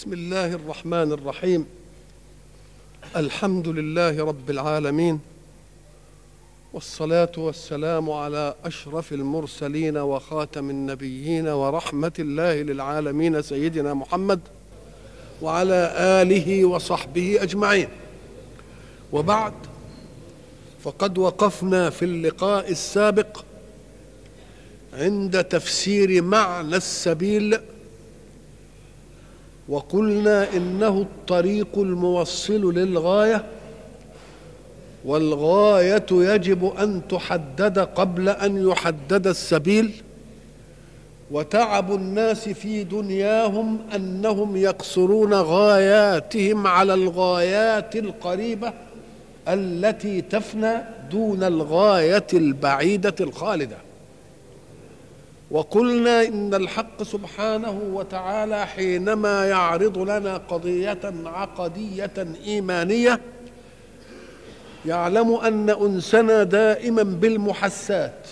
بسم الله الرحمن الرحيم. الحمد لله رب العالمين. والصلاة والسلام على أشرف المرسلين وخاتم النبيين ورحمة الله للعالمين سيدنا محمد وعلى آله وصحبه أجمعين. وبعد فقد وقفنا في اللقاء السابق عند تفسير معنى السبيل وقلنا إنه الطريق الموصل للغاية والغاية يجب أن تحدد قبل أن يحدد السبيل. وتعب الناس في دنياهم أنهم يقصرون غاياتهم على الغايات القريبة التي تفنى دون الغاية البعيدة الخالدة. وقلنا إن الحق سبحانه وتعالى حينما يعرض لنا قضية عقدية إيمانية يعلم أن أنسنا دائما بالمحسات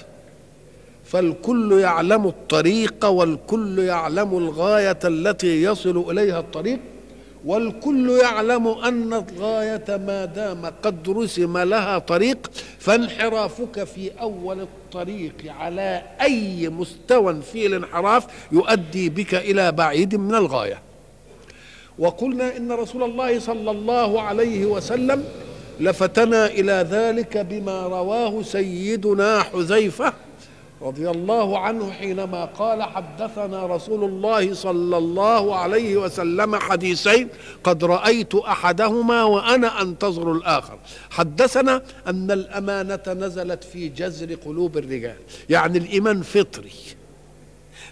فالكل يعلم الطريق والكل يعلم الغاية التي يصل إليها الطريق. والكل يعلم أن الغاية ما دام قد رسم لها طريق فانحرافك في أول الطريق على أي مستوى في الانحراف يؤدي بك إلى بعيد من الغاية. وقلنا إن رسول الله صلى الله عليه وسلم لفتنا إلى ذلك بما رواه سيدنا حذيفة رضي الله عنه حينما قال حدثنا رسول الله صلى الله عليه وسلم حديثين قد رأيت أحدهما وأنا أنتظر الآخر. حدثنا أن الأمانة نزلت في جزر قلوب الرجال يعني الإيمان فطري.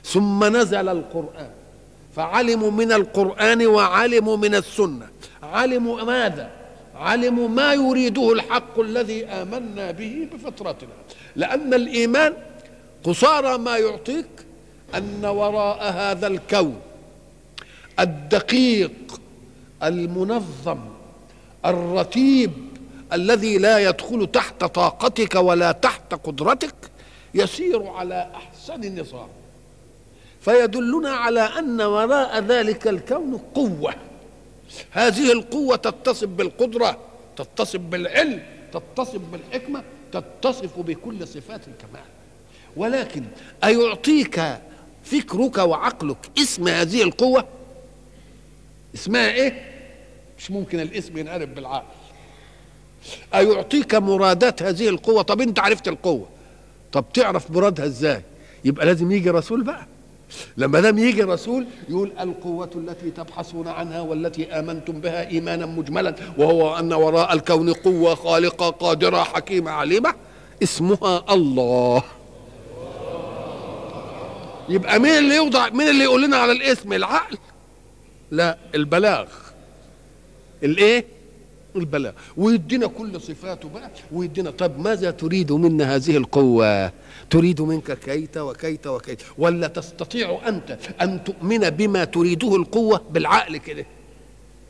ثم نزل القرآن فعلموا من القرآن وعلموا من السنة. علموا ماذا؟ علموا ما يريده الحق الذي آمنا به بفطرتنا. لأن الإيمان قصارى ما يعطيك أن وراء هذا الكون الدقيق المنظم الرتيب الذي لا يدخل تحت طاقتك ولا تحت قدرتك يسير على أحسن نظام. فيدلنا على أن وراء ذلك الكون قوة. هذه القوة تتصف بالقدرة تتصف بالعلم تتصف بالحكمة تتصف بكل صفات الكمال. ولكن أيعطيك فكرك وعقلك اسم هذه القوة؟ اسمها إيه؟ مش ممكن الاسم ينعرف بالعقل. أيعطيك مرادات هذه القوة؟ طب أنت عرفت القوة. طب تعرف مرادها إزاي؟ يبقى لازم يجي رسول بقى. لما دام يجي رسول يقول القوة التي تبحثون عنها والتي آمنتم بها إيمانا مجملا وهو أن وراء الكون قوة خالقة قادرة حكيمة عليمة اسمها الله. يبقى مين اللي يوضع مين اللي يقول لنا على الاسم؟ العقل. لا البلاغ. الايه؟ البلاغ. ويدينا كل صفاته بقى ويدينا طب ماذا تريد منا هذه القوة؟ تريد منك كيت وكيت وكيت. ولا تستطيع أنت أن تؤمن بما تريده القوة؟ بالعقل كده.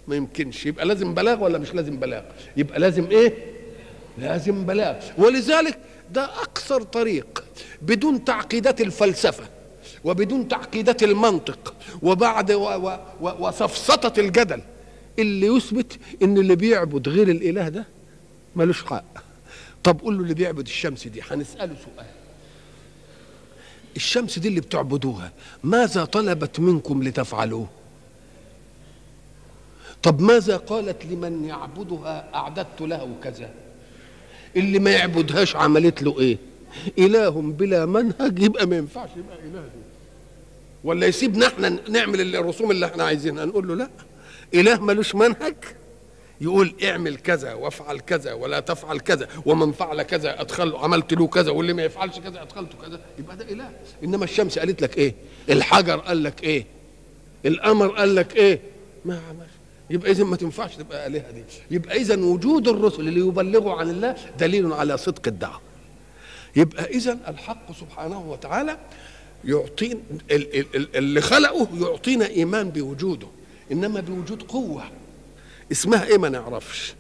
ما يمكنش. يبقى لازم بلاغ ولا مش لازم بلاغ؟ يبقى لازم إيه؟ لازم بلاغ. ولذلك ده أقصر طريق بدون تعقيدات الفلسفة. وبدون تعقيدات المنطق وبعد وسفسطة الجدل اللي يثبت إن اللي بيعبد غير الإله ده ملوش حق. طب قول له اللي بيعبد الشمس دي هنسأله سؤال. الشمس دي اللي بتعبدوها ماذا طلبت منكم لتفعلوه؟ طب ماذا قالت لمن يعبدها أعددت له كذا؟ اللي ما يعبدهاش عملت له إيه؟ إله بلا منهج يبقى ما ينفعش يبقى إله. دي ولا يسيبنا إحنا نعمل الرسوم اللي إحنا عايزينها. نقول له لا. إله ملوش منهج. يقول اعمل كذا وافعل كذا ولا تفعل كذا ومن فعل كذا ادخل عملت له كذا واللي ما يفعلش كذا ادخلته كذا. يبقى ده إله. إنما الشمس قالت لك إيه؟ الحجر قال لك إيه؟ القمر قال لك إيه؟ ما عملش. يبقى اذا ما تنفعش تبقى آلهة دي. يبقى اذا وجود الرسل اللي يبلغوا عن الله دليل على صدق الدعوة. يبقى اذا الحق سبحانه وتعالى يعطينا اللي خلقه يعطينا إيمان بوجوده إنما بوجود قوة. اسمها إيه ما نعرفش؟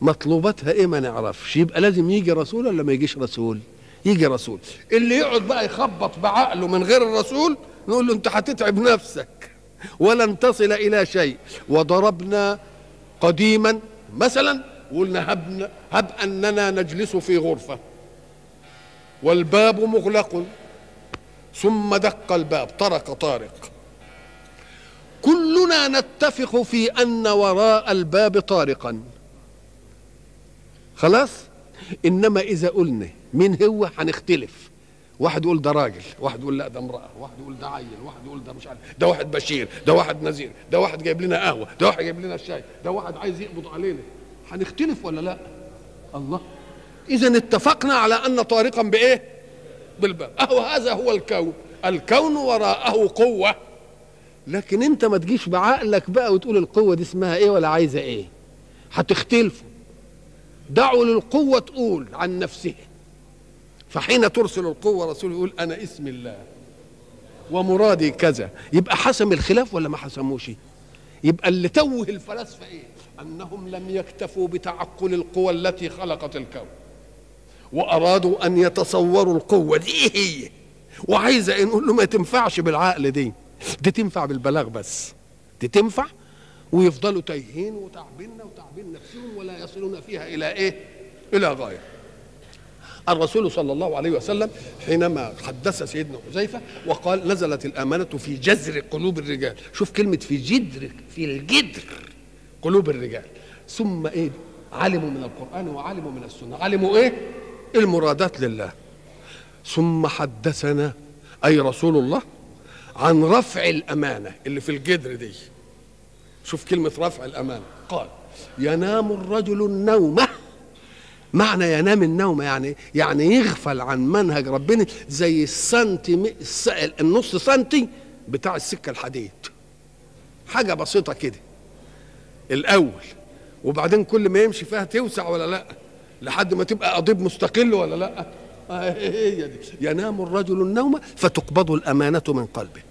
مطلوباتها إيه ما نعرفش؟ يبقى لازم يجي رسول ولا ما يجيش رسول؟ يجي رسول. اللي يقعد بقى يخبط بعقله من غير الرسول نقول له أنت هتتعب نفسك. ولن تصل إلى شيء. وضربنا قديما مثلا قلنا هب, هب أننا نجلس في غرفة. والباب مغلق. ثم دق الباب طرق طارق. كلنا نتفق في أن وراء الباب طارقا. خلاص؟ إنما إذا قلنا مين هو هنختلف. واحد يقول ده راجل واحد يقول لا ده امرأة واحد يقول ده عيل واحد يقول ده مش عارف ده واحد بشير ده واحد نذير ده واحد جايب لنا قهوة ده واحد جايب لنا الشاي ده واحد عايز يقبض علينا. هنختلف ولا لا؟ الله. إذا اتفقنا على أن طارقا بإيه؟ بالباب أهو هذا هو الكون. الكون وراءه قوة. لكن أنت ما تجيش بعقلك بقى وتقول القوة دي اسمها إيه ولا عايزة إيه. هتختلفوا. دعوا للقوة تقول عن نفسها. فحين ترسل القوة رسول يقول أنا اسم الله ومرادي كذا. يبقى حسم الخلاف ولا ما حسموش؟ يبقى اللي توه الفلاسفة إيه؟ أنهم لم يكتفوا بتعقل القوى التي خلقت الكون. وأرادوا أن يتصوروا القوة دي. إيه هي وعايزه؟ نقول له ما تنفعش بالعقل دي. دي تنفع بالبلاغ بس. دي تنفع؟ ويفضلوا تايهين وتعبين وتعبين نفسهم ولا يصلون فيها إلى إيه؟ إلى غاية. الرسول صلى الله عليه وسلم حينما حدث سيدنا حذيفة وقال نزلت الأمانة في جذر قلوب الرجال. شوف كلمة في جذر في الجذر قلوب الرجال. ثم إيه؟ علموا من القرآن وعلموا من السنة. علموا إيه؟ المرادات لله. ثم حدثنا أي رسول الله عن رفع الأمانة اللي في الجدر دي. شوف كلمة رفع الأمانة. قال ينام الرجل النومه معنى ينام النوم يعني يعني يغفل عن منهج ربنا زي السنتي النص سنتي بتاع السكة الحديد. حاجة بسيطة كده. الأول وبعدين كل ما يمشي فيها توسع ولا لأ؟ لحد ما تبقى قضيب مستقل ولا لأ؟ هي دي. ينام الرجل النوم فتقبض الأمانة من قلبه.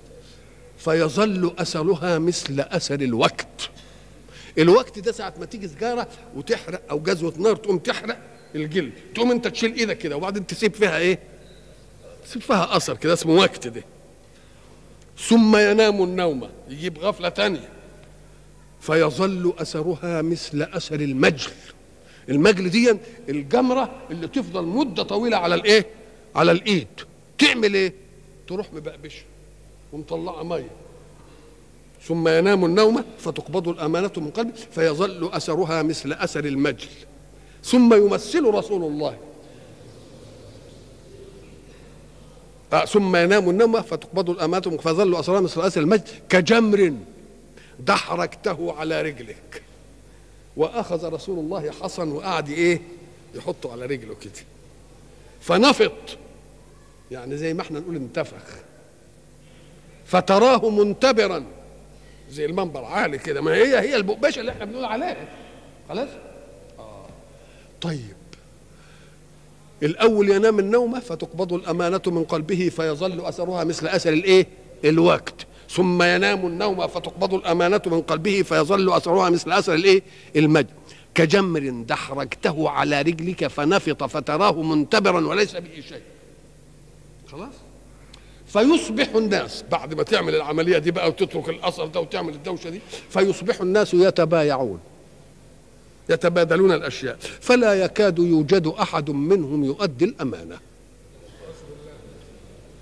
فيظل أثرها مثل أثر الوقت. الوقت ده ساعة ما تيجي سجارة وتحرق أو جزوة نار تقوم تحرق الجلد. تقوم أنت تشيل إيدك كده وبعدين تسيب فيها إيه؟ تسيب فيها أثر كده اسمه وقت ده. ثم ينام النوم. يجيب غفلة تانية. فيظل أثرها مثل أثر المجل. المجل دي الجمرة اللي تفضل مدة طويلة على الإيه؟ على الإيد. تعمل إيه؟ تروح مبقبشة ومطلعة مية. ثم ينام النوم فتقبض الأمانة من قلبه فيظل أثرها مثل أثر المجل. ثم يمثل رسول الله. آه ثم ينام النوم فتقبض الأمانة فيظل أثرها مثل أثر المجل. كجمر دحرجته على رجلك. وأخذ رسول الله حصن وقعد إيه؟ يحطه على رجله كده. فنفط يعني زي ما إحنا نقول انتفخ. فتراه منتبرا. زي المنبر عالي كده. ما هي هي البقبشة اللي إحنا بنقول عليها. خلاص؟ آه. طيب. الأول ينام النوم فتقبض الأمانة من قلبه فيظل أثرها مثل أثر الإيه؟ الوقت. ثم ينام النوم فتقبض الأمانة من قلبه فيظل أثرها مثل أثر الإيه؟ المجد. كجمر دحرجته على رجلك فنفط فتراه منتبرا وليس به شيء. خلاص؟ فيصبح الناس بعد ما تعمل العملية دي بقى وتترك الأثر ده وتعمل الدوشة دي فيصبح الناس يتبايعون. يتبادلون الأشياء. فلا يكاد يوجد أحد منهم يؤدي الأمانة.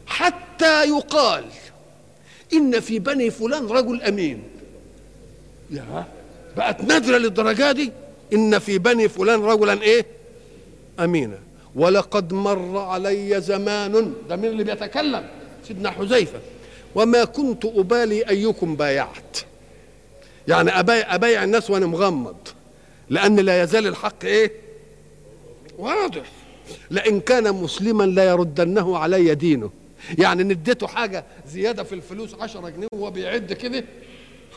حتى يقال إن في بني فلان رجل أمين. يا بقت نادرة للدرجة دي. إن في بني فلان رجلا إيه؟ أمينا ولقد مر علي زمان. ده مين اللي بيتكلم؟ سيدنا حذيفة. وما كنت أبالي أيكم بايعت. يعني أبايع, أبايع الناس وأنا مغمض. لأن لا يزال الحق إيه؟ واضح. لئن كان مسلما لا يردنه علي دينه. يعني نديته حاجة زيادة في الفلوس عشرة جنيه وهو بيعد كده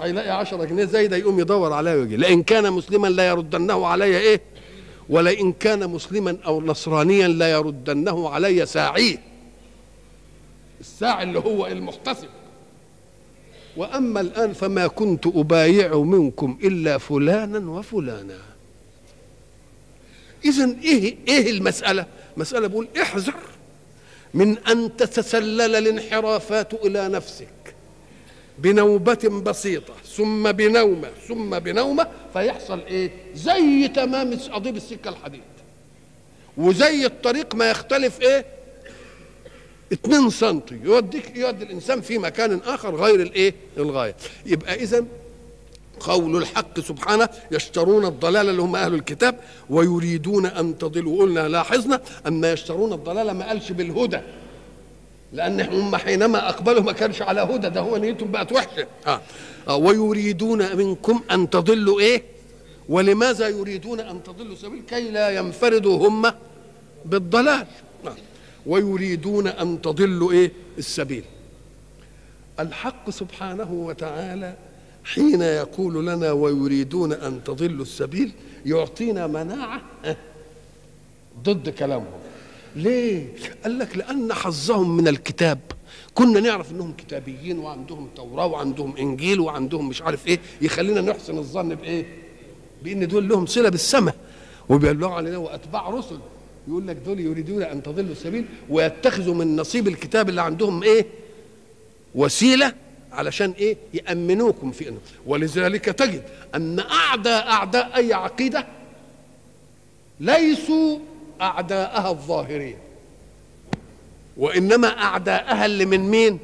هيلاقي عشرة جنيه زايدة يقوم يدور عليها ويجي. لئن كان مسلما لا يردنه علي إيه؟ ولئن كان مسلما أو نصرانيا لا يردنه علي ساعيه الساعي اللي هو المحتسب. وأما الآن فما كنت أبايع منكم إلا فلانا وفلانا. اذا إيه إيه المسألة؟ مسألة بقول احذر من أن تتسلل الانحرافات إلى نفسك بنوبة بسيطة ثم بنومة ثم بنومة فيحصل إيه؟ زي تمام قضيب السكة الحديد. وزي الطريق ما يختلف إيه؟ 2 سم يوديك يودي الإنسان في مكان آخر غير الإيه؟ الغاية. يبقى اذا قول الحق سبحانه يشترون الضلال اللي هم أهل الكتاب ويريدون أن تضلوا قلنا لاحظنا أما يشترون الضلال ما قالش بالهدى لأن هم حينما أقبلوا ما كانش على هدى ده هو نيتهم بقت وحشة آه. آه. ويريدون منكم أن تضلوا إيه ولماذا يريدون أن تضلوا سبيل كي لا ينفردوا هم بالضلال آه. ويريدون أن تضلوا إيه السبيل الحق سبحانه وتعالى حين يقول لنا ويريدون أن تضلوا السبيل يعطينا مناعة ضد كلامهم. ليه؟ قال لك لأن حظهم من الكتاب. كنا نعرف إنهم كتابيين وعندهم توراة وعندهم إنجيل وعندهم مش عارف إيه يخلينا نحسن الظن بإيه؟ بإن دول لهم صلة بالسماء. وبيبلغوا علينا وأتباع رسل. يقول لك دول يريدون أن تضلوا السبيل ويتخذوا من نصيب الكتاب اللي عندهم إيه؟ وسيلة علشان إيه؟ يأمنوكم في إنه. ولذلك تجد أن أعداء أعداء أي عقيدة ليسوا أعداءها الظاهرين. وإنما أعداءها اللي من مين؟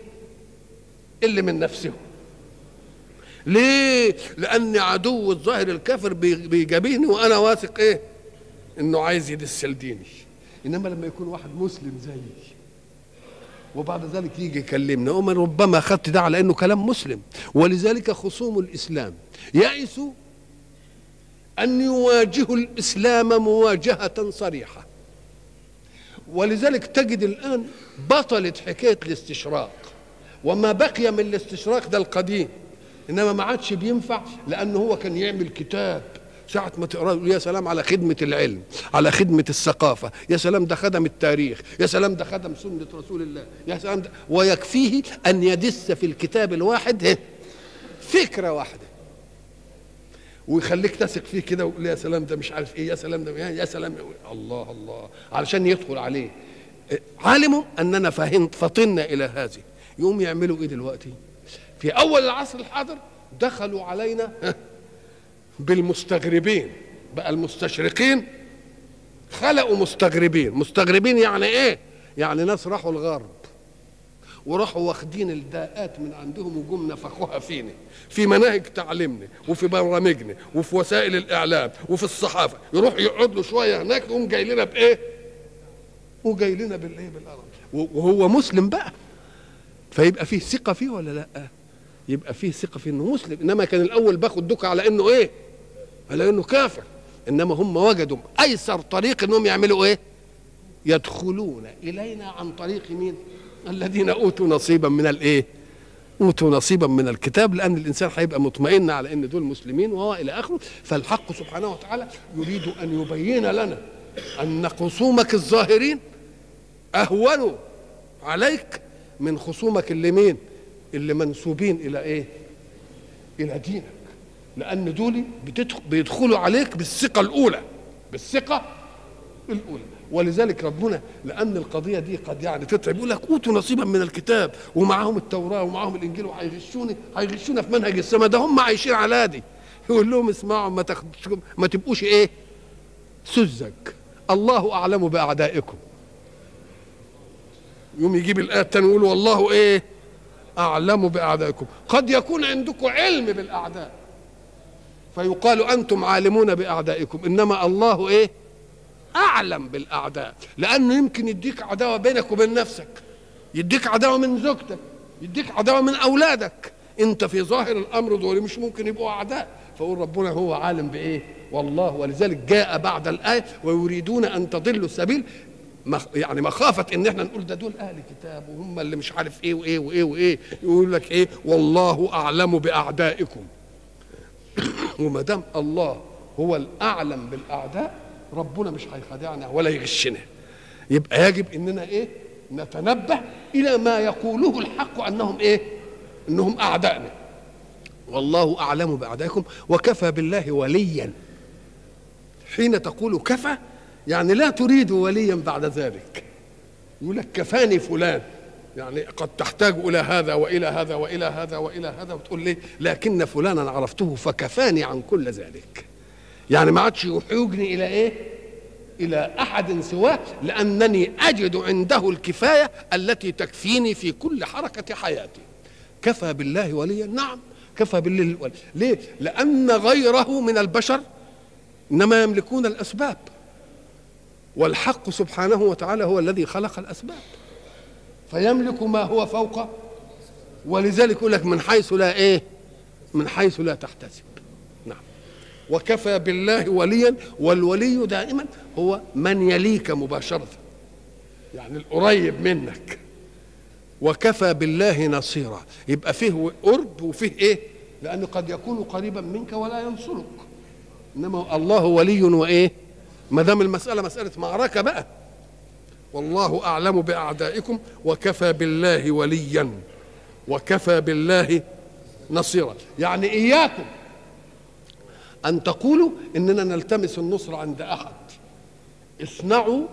اللي من نفسهم. ليه؟ لأن عدو الظاهر الكافر بيجابهني وأنا واثق إيه؟ إنه عايز يدسل ديني إنما لما يكون واحد مسلم زيي وبعد ذلك يجي يكلمنا. ربما أخذت ده على انه كلام مسلم. ولذلك خصوم الإسلام. يئسوا أن يواجهوا الإسلام مواجهة صريحة. ولذلك تجد الآن بطلت حكاية الاستشراق. وما بقي من الاستشراق ده القديم. إنما ما عادش بينفع لأنه هو كان يعمل كتاب. ساعة ما تقرأ يا سلام على خدمة العلم على خدمة الثقافة. يا سلام ده خدم التاريخ يا سلام ده خدم سنة رسول الله. يا سلام ده ويكفيه أن يدس في الكتاب الواحد فكرة واحدة. ويخليك تثق فيه كده ويقول يا سلام ده مش عارف إيه يا سلام ده يا سلام الله الله. علشان يدخل عليه. علموا اننا فهمت فطنا إلى هذه. يقوم يعملوا إيه دلوقتي؟ في أول العصر الحاضر دخلوا علينا بالمستغربين بقى المستشرقين خلقوا مستغربين مستغربين يعني إيه يعني ناس راحوا الغرب وراحوا واخدين الداءات من عندهم وجم نفخوها فينا في مناهج تعليمنا وفي برامجنا وفي وسائل الإعلام وفي الصحافة يروح يقعد له شوية هناك يقوم جاي لنا بإيه؟ وجاي لنا بالإيه؟ بالأرض وهو مسلم بقى فيبقى فيه ثقة فيه ولا لأ؟ يبقى فيه ثقة فيه إنه مسلم إنما كان الأول باخد دوكه على إنه إيه؟ على إنه كافر إنما هم وجدوا أيسر طريق إنهم يعملوا إيه؟ يدخلون إلينا عن طريق مين؟ الذين أوتوا نصيبا من الايه؟ أوتوا نصيبا من الكتاب لأن الإنسان هيبقى مطمئن على إن دول مسلمين وهو إلى آخره فالحق سبحانه وتعالى يريد أن يبين لنا أن خصومك الظاهرين أهون عليك من خصومك اللي مين؟ اللي منسوبين إلى إيه؟ إلى دينك لأن دول بيدخلوا عليك بالثقة الأولى بالثقة الأولى. ولذلك ربنا لأن القضية دي قد يعني تتعب يقول لك أوتوا نصيبا من الكتاب ومعاهم التوراة ومعاهم الإنجيل وهيغشوني هيغشونا في منهج السماء ده هم عايشين على دي. يقول لهم اسمعوا ما تاخدوش ما تبقوش إيه؟ سذج. الله أعلم بأعدائكم. يوم يجيب الآية الثانية يقول والله إيه؟ أعلم بأعدائكم. قد يكون عندكم علم بالأعداء. فيقال أنتم عالمون بأعدائكم. إنما الله إيه؟ أعلم بالأعداء. لأنه يمكن يديك عداوة بينك وبين نفسك. يديك عداوة من زوجتك. يديك عداوة من أولادك. أنت في ظاهر الأمر دول مش ممكن يبقوا أعداء. فقول ربنا هو عالم بإيه؟ والله. ولذلك جاء بعد الآية ويريدون أن تضلوا السبيل. يعني مخافة إن إحنا نقول ده دول أهل كتاب وهم اللي مش عارف إيه وإيه وإيه وإيه. يقول لك إيه؟ والله أعلم بأعدائكم. وما دام الله هو الأعلم بالأعداء ربنا مش هيخدعنا ولا يغشنا. يبقى يجب إننا إيه؟ نتنبه إلى ما يقوله الحق أنهم إيه؟ أنهم أعدائنا. والله أعلم بأعدائكم وكفى بالله وليا. حين تقول كفى يعني لا تريد وليا بعد ذلك. يقول لك كفاني فلان. يعني قد تحتاج إلى هذا وإلى هذا وإلى هذا وإلى هذا وتقول لي لكن فلانا عرفته فكفاني عن كل ذلك. يعني ما عادش يحوجني إلى إيه؟ إلى أحد سواه لأنني أجد عنده الكفاية التي تكفيني في كل حركة حياتي. كفى بالله وليا؟ نعم. كفى بالله وليا. ليه؟ لأن غيره من البشر إنما يملكون الأسباب. والحق سبحانه وتعالى هو الذي خلق الأسباب. فيملك ما هو فوق ولذلك يقول لك من حيث لا إيه من حيث لا تحتسب. نعم. وكفى بالله وليا والولي دائما هو من يليك مباشرة. يعني القريب منك. وكفى بالله نصيرا. يبقى فيه قرب وفيه إيه؟ لأنه قد يكون قريبا منك ولا ينصرك. إنما الله ولي وإيه؟ ما دام المسألة مسألة معركة بقى. والله أعلم بأعدائكم وكفى بالله وليا وكفى بالله نصيرا. يعني إياكم أن تقولوا إننا نلتمس النصر عند أحد. اصنعوا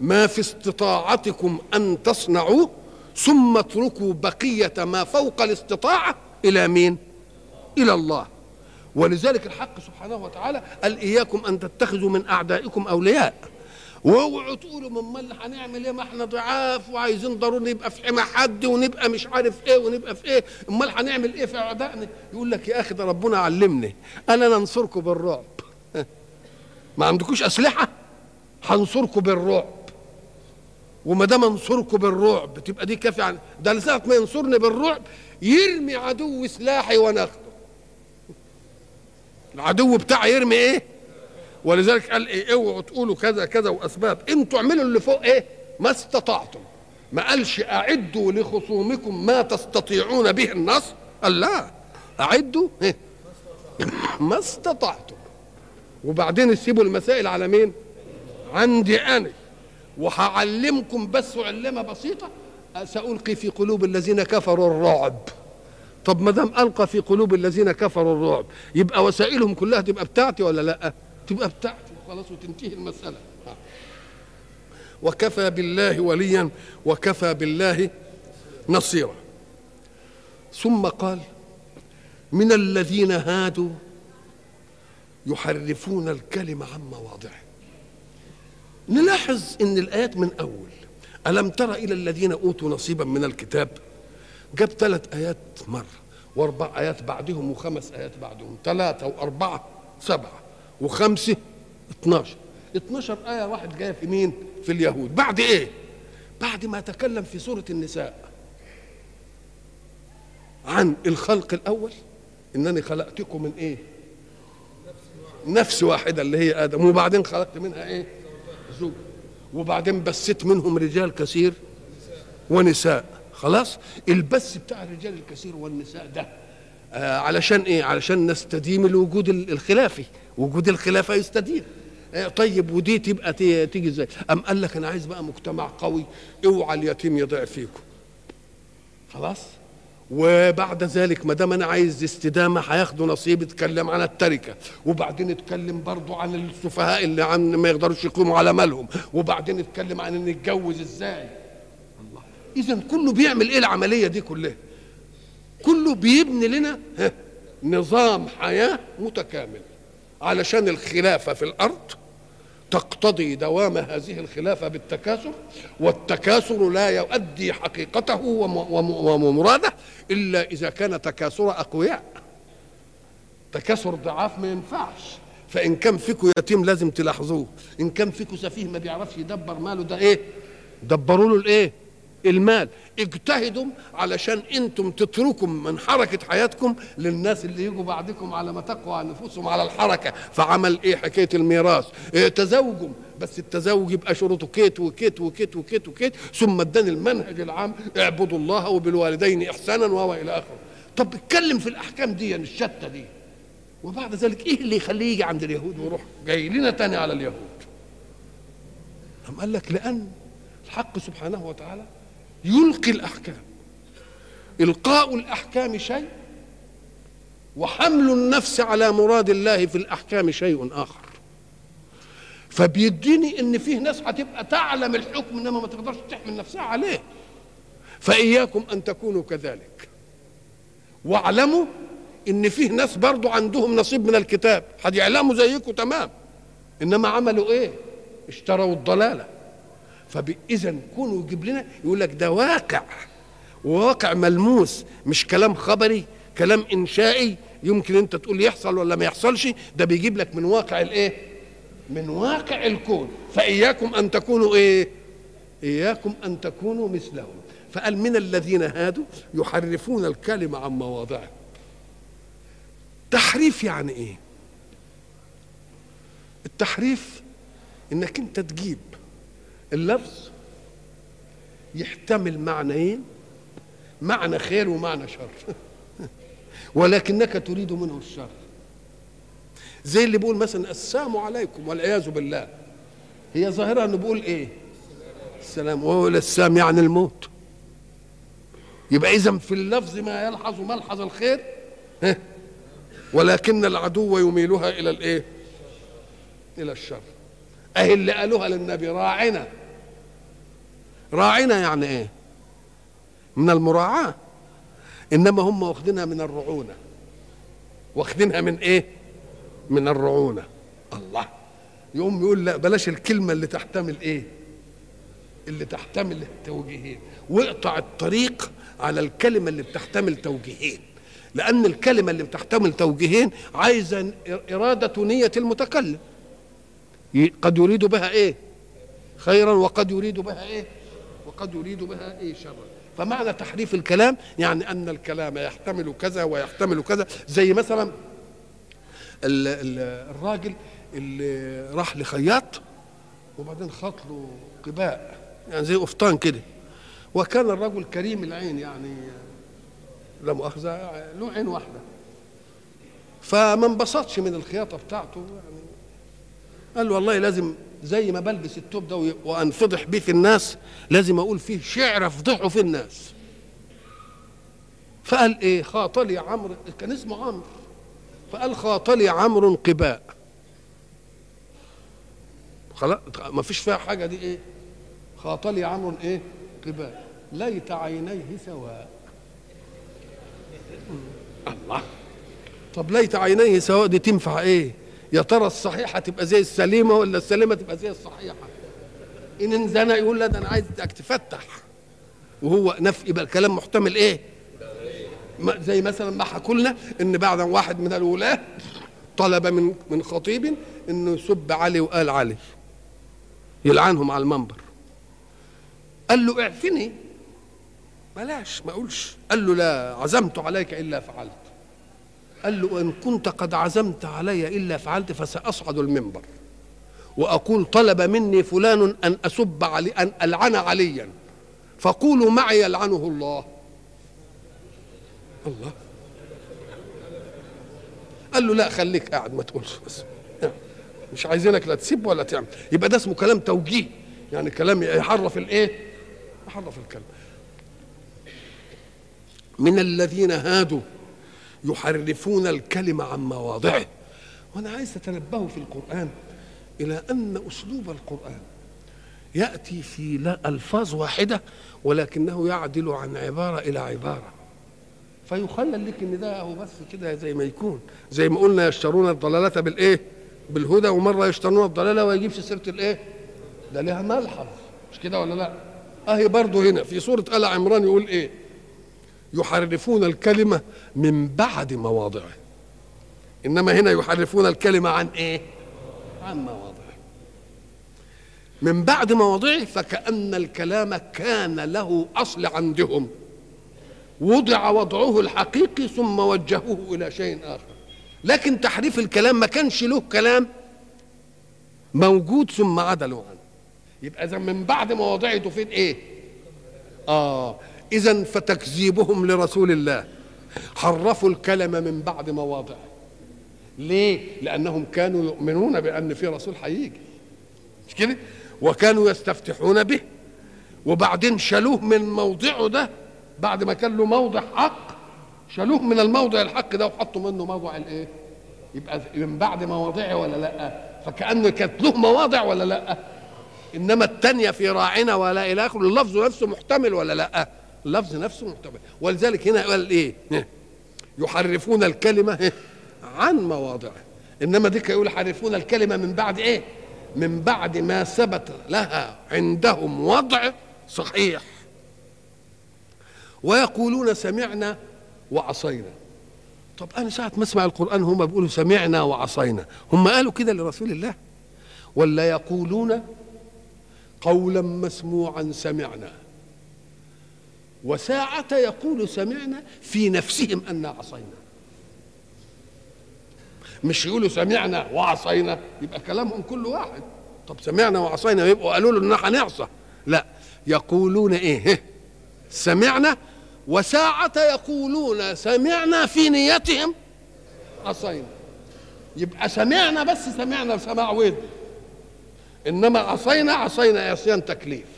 ما في استطاعتكم أن تصنعوه ثم اتركوا بقية ما فوق الاستطاعة إلى مين؟ إلى الله. ولذلك الحق سبحانه وتعالى قال إياكم أن تتخذوا من أعدائكم أولياء. واوعوا تقولوا من اللي هنعمل إيه؟ ما إحنا ضعاف وعايزين ضروري نبقى في حمى حد ونبقى مش عارف إيه ونبقى في إيه. أمال هنعمل إيه في أعدائنا؟ يقول لك يا أخي ده ربنا علمني. أنا ننصركم بالرعب. ما عندكوش أسلحة؟ هنصركم بالرعب. وما دام انصركم بالرعب تبقى دي كافية عن ده لساعة ما ينصرني بالرعب يرمي عدو سلاحي وناخده العدو بتاعي يرمي إيه؟ ولذلك قال إيه اوعوا تقولوا كذا كذا وأسباب. أنتوا اعملوا اللي فوق إيه؟ ما استطعتم. ما قالش أعدوا لخصومكم ما تستطيعون به النصر قال لا أعدوا إيه؟ ما استطعتم. وبعدين تسيبوا المسائل على مين؟ عندي أنا. وهعلمكم بس علمة بسيطة. سألقي في قلوب الذين كفروا الرعب. طب ما دام ألقى في قلوب الذين كفروا الرعب يبقى وسائلهم كلها تبقى بتاعتي ولا لأ؟ تبقى بتاعتي خلاص وتنتهي المسألة. وكفى بالله وليا وكفى بالله نصيرا. ثم قال من الذين هادوا يحرفون الكلم عن مواضعه. نلاحظ إن الآيات من أول ألم تر إلى الذين أوتوا نصيبا من الكتاب؟ جاب ثلاث آيات مرة وأربع آيات بعدهم وخمس آيات بعدهم ثلاثة وأربعة سبعة. وخمسة 12 12 آية واحد جاية في مين؟ في اليهود. بعد إيه؟ بعد ما تكلم في سورة النساء عن الخلق الأول إنني خلقتكم من إيه؟ نفس واحدة اللي هي آدم. وبعدين خلقت منها إيه؟ زوج. وبعدين بثت منهم رجال كثير ونساء. خلاص؟ البث بتاع الرجال الكثير والنساء ده. علشان إيه؟ علشان نستديم الوجود الخلافي. وجود الخلافة يستديم. آه طيب ودي تبقى تيجي إزاي؟ أم قال لك أنا عايز بقى مجتمع قوي اوعى اليتيم يضيع فيكم. خلاص؟ وبعد ذلك ما دام أنا عايز استدامة هياخدوا نصيب يتكلم عن التركة. وبعدين يتكلم برضو عن السفهاء اللي عن ما يقدروش يقوموا على مالهم. وبعدين يتكلم عن إن نتجوز إزاي؟ الله. اذا كله بيعمل إيه العملية دي كلها؟ كله بيبني لنا نظام حياة متكامل. علشان الخلافة في الأرض تقتضي دوام هذه الخلافة بالتكاثر والتكاثر لا يؤدي حقيقته ومراده إلا إذا كان تكاثر أقوياء. تكاثر ضعاف ما ينفعش. فإن كان فيكم يتيم لازم تلاحظوه. إن كان فيكم سفيه ما بيعرفش يدبر ماله ده إيه؟ دبروا له الإيه؟ المال. اجتهدوا علشان أنتم تتركوا من حركة حياتكم للناس اللي يجوا بعدكم على ما تقوى نفوسهم على الحركة. فعمل إيه حكاية الميراث؟ إيه تزوجوا. بس التزوج يبقى شروطه كيت وكيت وكيت وكيت وكيت ثم اداني المنهج العام اعبدوا الله وبالوالدين إحسانا وهو إلى آخره. طب اتكلم في الأحكام دي الشتى دي. وبعد ذلك إيه اللي يخليه يجي عند اليهود ويروح جاي لنا تاني على اليهود؟ أم قال لك لأن الحق سبحانه وتعالى يلقي الأحكام. إلقاء الأحكام شيء وحمل النفس على مراد الله في الأحكام شيء آخر. فبيديني إن فيه ناس هتبقى تعلم الحكم إنما ما تقدرش تحمل نفسها عليه. فإياكم أن تكونوا كذلك. واعلموا إن فيه ناس برضو عندهم نصيب من الكتاب. قد يعلموا زيكم تمام. إنما عملوا إيه؟ اشتروا الضلالة. فإذا كونوا يجيب لنا يقول لك ده واقع وواقع ملموس مش كلام خبري كلام إنشائي يمكن أنت تقول يحصل ولا ما يحصلش ده بيجيب لك من واقع الإيه؟ من واقع الكون. فإياكم أن تكونوا إيه؟ إياكم أن تكونوا مثلهم. فقال من الذين هادوا يحرفون الكلمة عن مواضعه. تحريف يعني إيه؟ التحريف إنك أنت تجيب اللفظ يحتمل معنيين معنى خير ومعنى شر. ولكنك تريد منه الشر. زي اللي بيقول مثلا السلام عليكم والعياذ بالله. هي ظاهرة إنه بيقول إيه؟ السلام. وهو السام يعني الموت. يبقى اذا في اللفظ ما يلحظ ملحظ الخير؟ ولكن العدو يميلها إلى الإيه؟ إلى الشر. اهي اللي قالوها للنبي راعنا. راعنا يعني إيه؟ من المراعاة. إنما هم واخدينها من الرعونة. واخدينها من إيه؟ من الرعونة. الله. يقوم يقول لا بلاش الكلمة اللي تحتمل إيه؟ اللي تحتمل التوجيهين. واقطع الطريق على الكلمة اللي بتحتمل توجيهين. لأن الكلمة اللي بتحتمل توجيهين عايزة إرادة نية المتكلم. قد يريد بها إيه؟ خيرا وقد يريد بها إيه؟ وقد يريد بها إيه شرا. فمعنى تحريف الكلام يعني أن الكلام يحتمل كذا ويحتمل كذا زي مثلا ال ال الراجل اللي راح لخياط وبعدين خاط له قباء يعني زي قفطان كده. وكان الرجل كريم العين يعني لا مؤاخذة له عين واحدة. فما انبسطش من الخياطة بتاعته يعني قال له والله لازم زي ما بلبس التوب ده وانفضح بيه في الناس لازم أقول فيه شعر افضحه في الناس. فقال إيه؟ خاطلي عمرو كان اسمه عمرو. فقال خاطلي عمرو قباء خلاص ما فيش فيها حاجة دي إيه؟ خاطلي عمرو إيه؟ قباء ليت عينيه سواء. الله. طب ليت عينيه سواء دي تنفع إيه؟ يا ترى الصحيحة تبقى زي السليمة ولا السليمة تبقى زي الصحيحة؟ إن انزنى يقول لا ده أنا عايزك تفتح. وهو نف يبقى الكلام محتمل إيه؟ زي مثلا ما حكوا لنا إن بعد واحد من الولاة طلب من من خطيب إنه يسب علي وقال علي. يلعنهم على المنبر. قال له اعفني بلاش ما أقولش. قال له لا عزمت عليك إلا فعلت. قال له إن كنت قد عزمت علي إلا فعلت فسأصعد المنبر. وأقول طلب مني فلان أن أسب علي أن ألعن عليا. فقولوا معي يلعنه الله. الله. قال له لا خليك قاعد ما تقولش بس. مش عايزينك لا تسيب ولا تعمل. يبقى ده اسمه كلام توجيه. يعني كلام يحرف الإيه؟ يحرف الكلام. من الذين هادوا يحرفون الكلمة عن مواضعه. وأنا عايز تتنبهوا في القرآن إلى أن أسلوب القرآن يأتي في لا ألفاظ واحدة ولكنه يعدل عن عبارة إلى عبارة. فيخلل لك ان ده بس كده زي ما يكون. زي ما قلنا يشترون الضلالة بالإيه؟ بالهدى ومرة يشترون الضلالة وما يجيبش سيرة الإيه؟ ده لها ملحظ مش كده ولا لا؟ أهي برضه هنا في سورة آل عمران يقول إيه؟ يحرفون الكلمة من بعد مواضعه. إنما هنا يحرفون الكلمة عن إيه؟ عن مواضعه. من بعد مواضعه فكأن الكلام كان له أصل عندهم. وضع وضعه الحقيقي ثم وجهوه إلى شيء آخر. لكن تحريف الكلام ما كانش له كلام موجود ثم عدلوا عنه. يبقى إذا من بعد مواضعه تفيد إيه؟ آه. إذا فتكذيبهم لرسول الله حرفوا الكلمة من بعد مواضعه ليه؟ لأنهم كانوا يؤمنون بأن في رسول هيجي مش كده؟ وكانوا يستفتحون به وبعدين شالوه من موضعه ده بعد ما كان له موضع حق شالوه من الموضع الحق ده وحطوا منه موضع الإيه؟ يبقى من بعد مواضعه ولا لأ؟ فكأنه كانت له مواضع ولا لأ؟ إنما الثانية في راعنا ولا إلى آخره اللفظ نفسه محتمل ولا لأ؟ اللفظ نفسه محتمل ولذلك هنا قال إيه؟ يحرفون الكلمة عن مواضعه. إنما ديك يقول يحرفون الكلمة من بعد إيه؟ من بعد ما ثبت لها عندهم وضع صحيح. ويقولون سمعنا وعصينا. طب أنا ساعة ما أسمع القرآن هم بيقولوا سمعنا وعصينا. هم قالوا كده لرسول الله. ولا يقولون قولا مسموعا سمعنا. وساعة يقول سمعنا في نفسهم أن عصينا. مش يقولوا سمعنا وعصينا يبقى كلامهم كل واحد. طب سمعنا وعصينا يبقوا قالوا له إن هنعصى. لا يقولون إيه؟ سمعنا وساعة يقولون سمعنا في نيتهم عصينا. يبقى سمعنا بس سمعنا بسماع ود. إنما عصينا عصينا عصيان تكليف.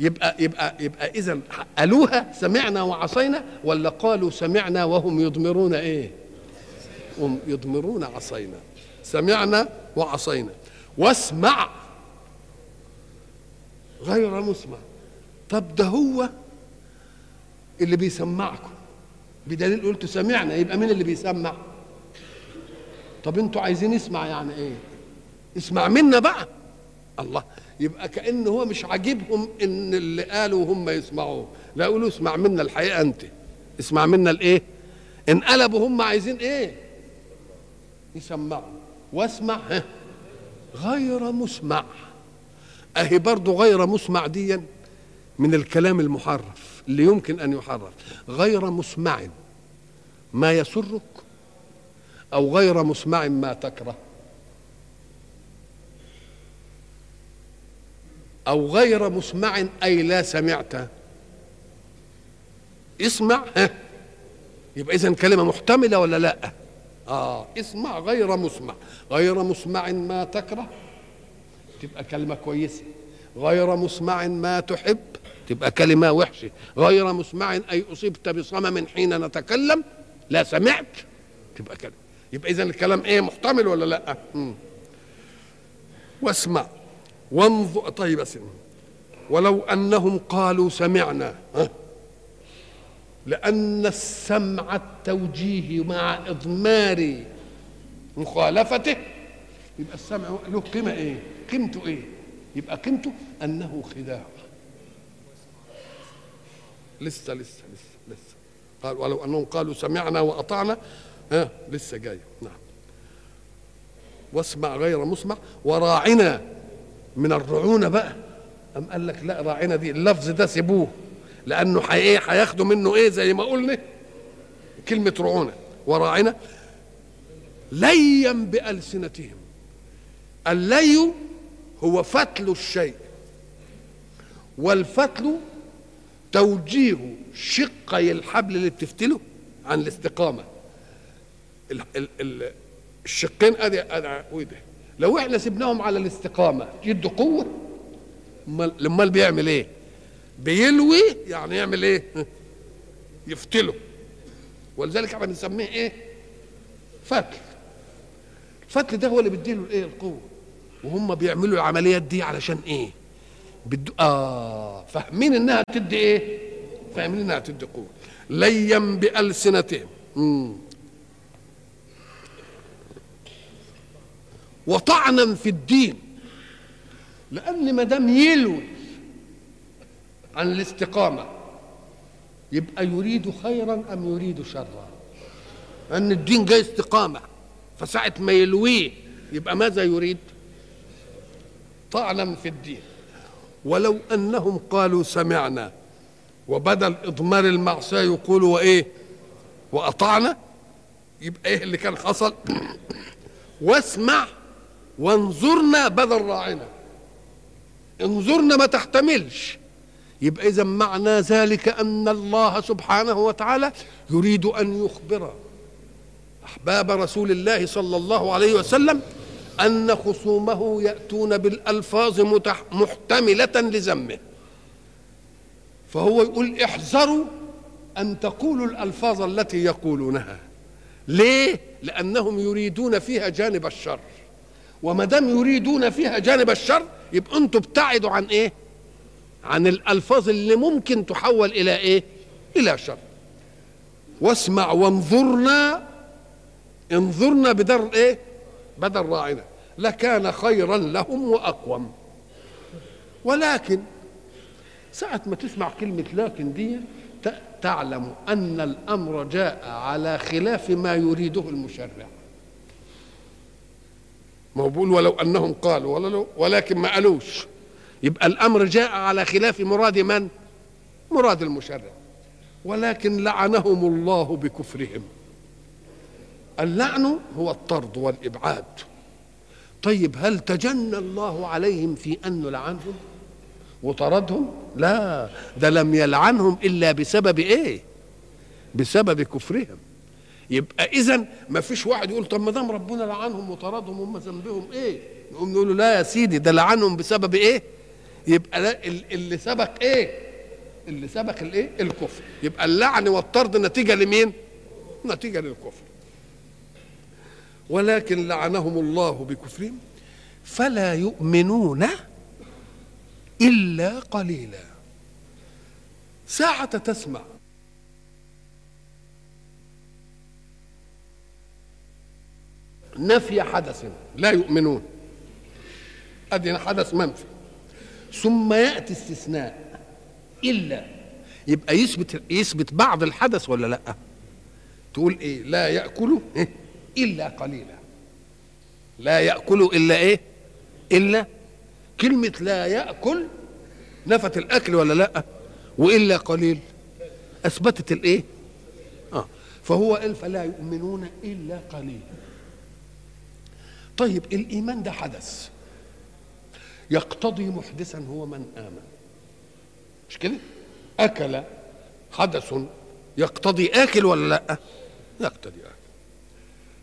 يبقى يبقى يبقى اذا قالوها سمعنا وعصينا ولا قالوا سمعنا وهم يضمرون إيه؟ هم يضمرون عصينا. سمعنا وعصينا. واسمع. غير مسمع. طب ده هو اللي بيسمعكم. بدليل قلت سمعنا يبقى مين اللي بيسمع؟ طب أنتوا عايزين يسمع يعني إيه؟ اسمع منا بقى. الله. يبقى كأن هو مش عاجبهم إن اللي قالوا هم يسمعوه. لا يقولوا اسمع منا الحقيقة أنت. اسمع منا الإيه؟ انقلبوا هم عايزين إيه؟ يسمعوا. واسمع ها؟ غير مسمع. أهي برضه غير مسمع ديا من الكلام المحرف اللي يمكن أن يحرف. غير مسمع ما يسرك أو غير مسمع ما تكره. أو غير مسمع أي لا سمعت. اسمع ها. يبقى اذا كلمة محتملة ولا لأ؟ آه اسمع غير مسمع. غير مسمع ما تكره تبقى كلمة كويسة. غير مسمع ما تحب تبقى كلمة وحشة. غير مسمع أي أصبت بصمم حين نتكلم لا سمعت تبقى كلمة. يبقى اذا الكلام إيه محتمل ولا لأ؟ مم. واسمع. وانظر طيب أسمع. ولو أنهم قالوا سمعنا ها؟ لأن السمع التوجيه مع إضمار مخالفته. يبقى السمع له قيمة إيه؟ قيمته إيه؟ يبقى قيمته أنه خداع. لسه لسه لسه لسه. قال ولو أنهم قالوا سمعنا وأطعنا ها؟ لسه جاي. نعم. واسمع غير مسمع وراعنا من الرعونة بقى. أم قال لك لا راعنا دي اللفظ ده سيبوه. لأنه إيه هياخدوا منه إيه زي ما قلنا؟ كلمة رعونة. وراعنا ليا بألسنتهم. اللي هو فتل الشيء. والفتل توجيه شقي الحبل اللي بتفتله عن الاستقامة. ال ال ال الشقين أدي أدي وده لو إحنا سيبناهم على الاستقامة يدوا قوة. امال بيعمل إيه؟ بيلوي يعني يعمل إيه؟ يفتله. ولذلك إحنا بنسميه إيه؟ فتل. الفتل ده هو اللي بيديله الايه القوة. وهم بيعملوا العمليات دي علشان إيه؟ بدو آه فاهمين إنها تدي إيه؟ فاهمين إنها تدي قوة. ليا بألسنتهم. مم. وطعنا في الدين. لأن ما دام يلوي عن الاستقامة يبقى يريد خيرا أم يريد شرا. ان الدين جاي استقامة فساعة ما يلويه يبقى ماذا يريد؟ طعنا في الدين. ولو أنهم قالوا سمعنا وبدل إضمار المعصية يقولوا وإيه؟ وأطعنا؟ يبقى إيه اللي كان حصل؟ واسمع وانظرنا بدل راعنا انظرنا ما تحتملش. يبقى إذا معنى ذلك أن الله سبحانه وتعالى يريد أن يخبر أحباب رسول الله صلى الله عليه وسلم أن خصومه يأتون بالألفاظ محتملة لذمه. فهو يقول احذروا أن تقولوا الألفاظ التي يقولونها. ليه؟ لأنهم يريدون فيها جانب الشر. وما دام يريدون فيها جانب الشر يبقى أنتوا ابتعدوا عن إيه؟ عن الألفاظ اللي ممكن تحول إلى إيه؟ إلى شر. واسمع وانظرنا انظرنا بدر إيه؟ بدل راعنا. لكان خيرا لهم وأقوم. ولكن ساعة ما تسمع كلمة لكن دي تعلم أن الأمر جاء على خلاف ما يريده المشرع. ما هو بيقول ولو أنهم قالوا ولا ولكن ما قالوش. يبقى الأمر جاء على خلاف مراد من؟ مراد المشرع. ولكن لعنهم الله بكفرهم. اللعن هو الطرد والإبعاد. طيب هل تجنى الله عليهم في أنه لعنهم وطردهم؟ لا ده لم يلعنهم إلا بسبب إيه؟ بسبب كفرهم. يبقى إذا ما فيش واحد يقول طب ما دام ربنا لعنهم وطردهم هم ذنبهم إيه؟ نقوم نقول له لا يا سيدي ده لعنهم بسبب إيه؟ يبقى لا اللي سبق إيه؟ اللي سبق الإيه؟ الكفر. يبقى اللعن والطرد نتيجة لمين؟ نتيجة للكفر. ولكن لعنهم الله بكفرهم فلا يؤمنون إلا قليلا. ساعة تسمع نفي حدث لا يؤمنون. ادي حدث منفي. ثم يأتي استثناء. إلا يبقى يثبت يثبت بعض الحدث ولا لأ؟ تقول إيه؟ لا يأكل إيه؟ إلا قليلا. لا يأكل إلا إيه؟ إلا كلمة لا يأكل نفت الأكل ولا لأ؟ وإلا قليل. أثبتت الإيه؟ آه. فهو قال فلا يؤمنون إلا قليلا. طيب الإيمان ده حدث. يقتضي محدثا هو من آمن. مش كده؟ أكل حدث يقتضي آكل ولا لأ؟ يقتضي آكل.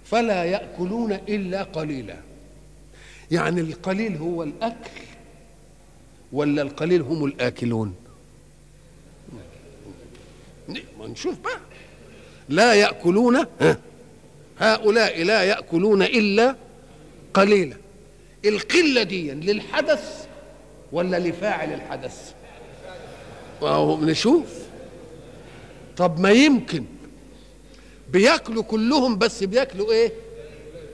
فلا يأكلون إلا قليلا. يعني القليل هو الأكل ولا القليل هم الآكلون؟ ما نشوف بقى. لا يأكلون هؤلاء لا يأكلون إلا قليلا القلة دي للحدث ولا لفاعل الحدث؟ وهو نشوف. طب ما يمكن. بياكلوا كلهم بس بياكلوا إيه؟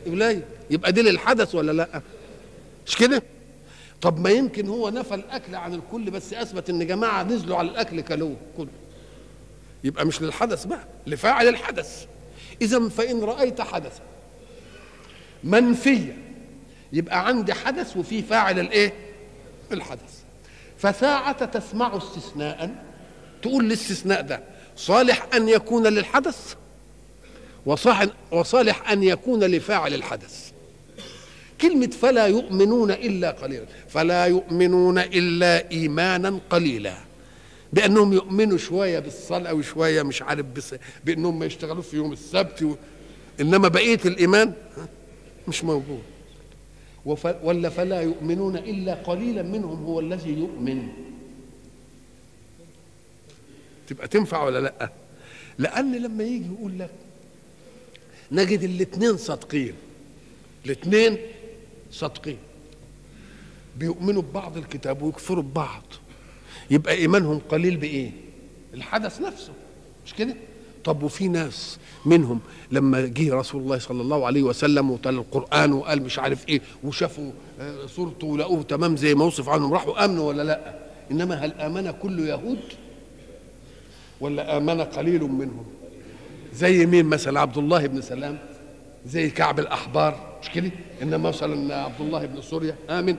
قليل. يبقى دي للحدث ولا لأ؟ مش كده؟ طب ما يمكن هو نفى الأكل عن الكل بس أثبت إن جماعة نزلوا على الأكل كلوه كله. يبقى مش للحدث بقى لفاعل الحدث. اذا فإن رأيت حدثا. منفيا يبقى عندي حدث وفي فاعل الايه؟ الحدث. فساعة تسمع استثناء تقول الاستثناء ده صالح أن يكون للحدث وصالح أن يكون لفاعل الحدث. كلمة فلا يؤمنون إلا قليلا. فلا يؤمنون إلا إيمانا قليلا. بأنهم يؤمنوا شوية بالصلاة وشوية مش عارف بس بأنهم ما يشتغلوش في يوم السبت و... إنما بقية الإيمان مش موجود. ولا فلا يؤمنون إلا قليلا منهم هو الذي يؤمن. تبقى تنفع ولا لأ؟ لأن لما يجي يقول لك نجد الاثنين صادقين الاثنين صادقين. بيؤمنوا ببعض الكتاب ويكفروا ببعض. يبقى إيمانهم قليل بإيه؟ الحدث نفسه مش كده؟ طب وفي ناس منهم لما جه رسول الله صلى الله عليه وسلم وتلا القرآن وقال مش عارف إيه وشافوا صورته ولقوه تمام زي ما وصف عنهم راحوا آمنوا ولا لأ؟ إنما هل آمن كل يهود؟ ولا آمن قليل منهم؟ زي مين مثلا؟ عبد الله بن سلام زي كعب الأحبار مش كده؟ إنما مثلا عبد الله بن سوريا آمن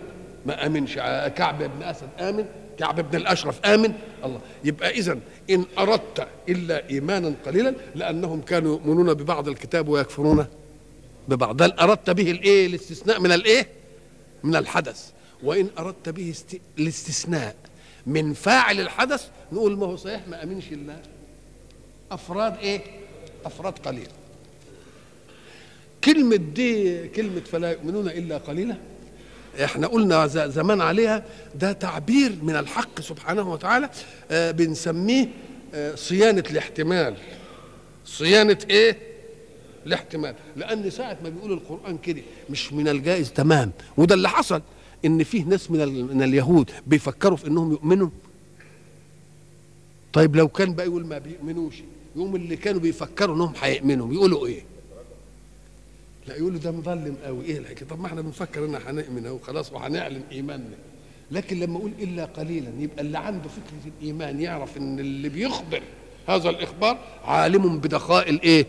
ما آمنش كعب بن أسد آمن؟ كعب بن الأشرف. آمن. الله. يبقى اذا إن أردت إلا إيمانا قليلا لأنهم كانوا يؤمنون ببعض الكتاب ويكفرون ببعض. ده أردت به الإيه؟ الاستثناء من الإيه؟ من الحدث. وإن أردت به است... الاستثناء من فاعل الحدث نقول ما هو صحيح؟ ما آمنش إلا أفراد إيه؟ أفراد قليل. كلمة دي كلمة فلا يؤمنون إلا قليلا إحنا قلنا زمان عليها ده تعبير من الحق سبحانه وتعالى آه بنسميه آه صيانة الاحتمال. صيانة إيه؟ الاحتمال. لأن ساعة ما بيقول القرآن كده مش من الجائز تمام. وده اللي حصل إن فيه ناس من, من اليهود بيفكروا في إنهم يؤمنوا. طيب لو كان بقى يقول ما بيؤمنوش يقوم اللي كانوا بيفكروا إنهم هيؤمنوا بيقولوا إيه؟ لا يقولوا ده مظلم قوي. إيه الحكاية؟ طب ما إحنا بنفكر ان هنؤمن أهو خلاص وهنعلن إيماننا. لكن لما أقول إلا قليلا يبقى اللي عنده فكرة الإيمان يعرف إن اللي بيخبر هذا الإخبار عالم بدقائق إيه؟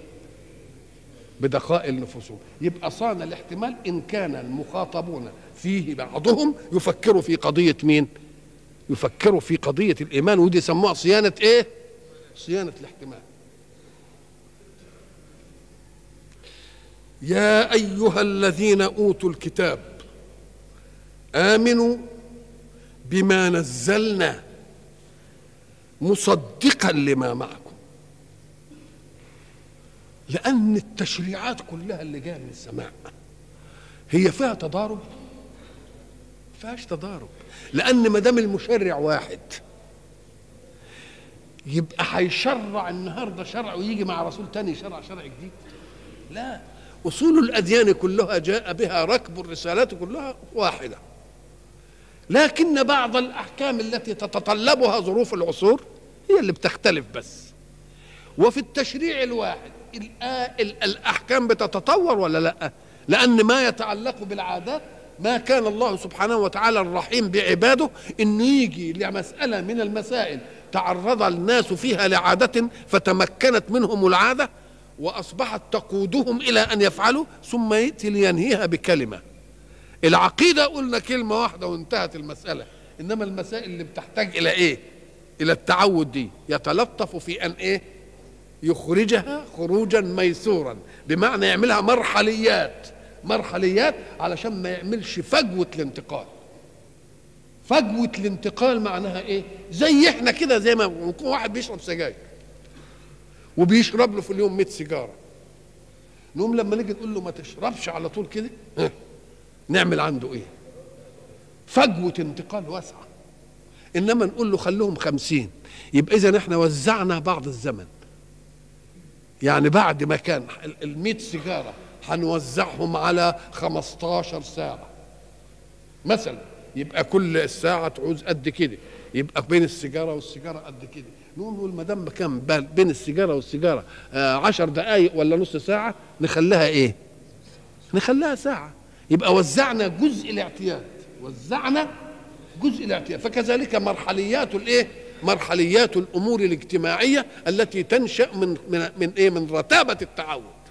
بدقائق نفوسهم. يبقى صان الاحتمال إن كان المخاطبون فيه بعضهم يفكروا في قضية مين؟ يفكروا في قضية الإيمان ودي سموها صيانة إيه؟ صيانة الاحتمال. يا أيها الذين أوتوا الكتاب آمنوا بما نزلنا مصدقا لما معكم. لأن التشريعات كلها اللي جاية من السماء هي فيها تضارب فيهاش تضارب. لأن ما دام المشرع واحد يبقى هيشرع النهارده شرع ويجي مع رسول تاني يشرع شرع جديد؟ لا. أصول الأديان كلها جاء بها ركب الرسالات كلها واحدة. لكن بعض الأحكام التي تتطلبها ظروف العصور هي اللي بتختلف بس. وفي التشريع الواحد الأحكام بتتطور ولا لأ؟ لأن ما يتعلق بالعادات ما كان الله سبحانه وتعالى الرحيم بعباده إنه يجي لمسألة من المسائل تعرض الناس فيها لعادة فتمكنت منهم العادة وأصبحت تقودهم إلى أن يفعلوا ثم يأتي لينهيها بكلمة. العقيدة قلنا كلمة واحدة وانتهت المسألة. إنما المسائل اللي بتحتاج إلى إيه؟ إلى التعود دي. يتلطف في أن إيه؟ يخرجها خروجا ميسورا. بمعنى يعملها مرحليات. مرحليات علشان ما يعملش فجوة الانتقال. فجوة الانتقال معناها إيه؟ زي إحنا كده زي ما يكون واحد بيشرب سجاير. وبيشرب له في اليوم 100 سيجارة. نقوم لما نيجي نقول له ما تشربش على طول كده نعمل عنده إيه؟ فجوة انتقال واسعة. إنما نقول له خلوهم خمسين. يبقى اذا إحنا وزعنا بعض الزمن. يعني بعد ما كان ال سيجارة هنوزعهم على 15 ساعة. مثلا يبقى كل ساعة تعوز قد كده. يبقى بين السيجارة والسيجارة قد كده. نقول ما دام كان بين السيجارة والسيجارة آه عشر دقائق ولا نص ساعة نخليها إيه؟ نخليها ساعة يبقى وزعنا جزء الاعتياد وزعنا جزء الاعتياد فكذلك مرحليات الايه؟ مرحليات الأمور الاجتماعية التي تنشأ من من من إيه؟ من رتابة التعود.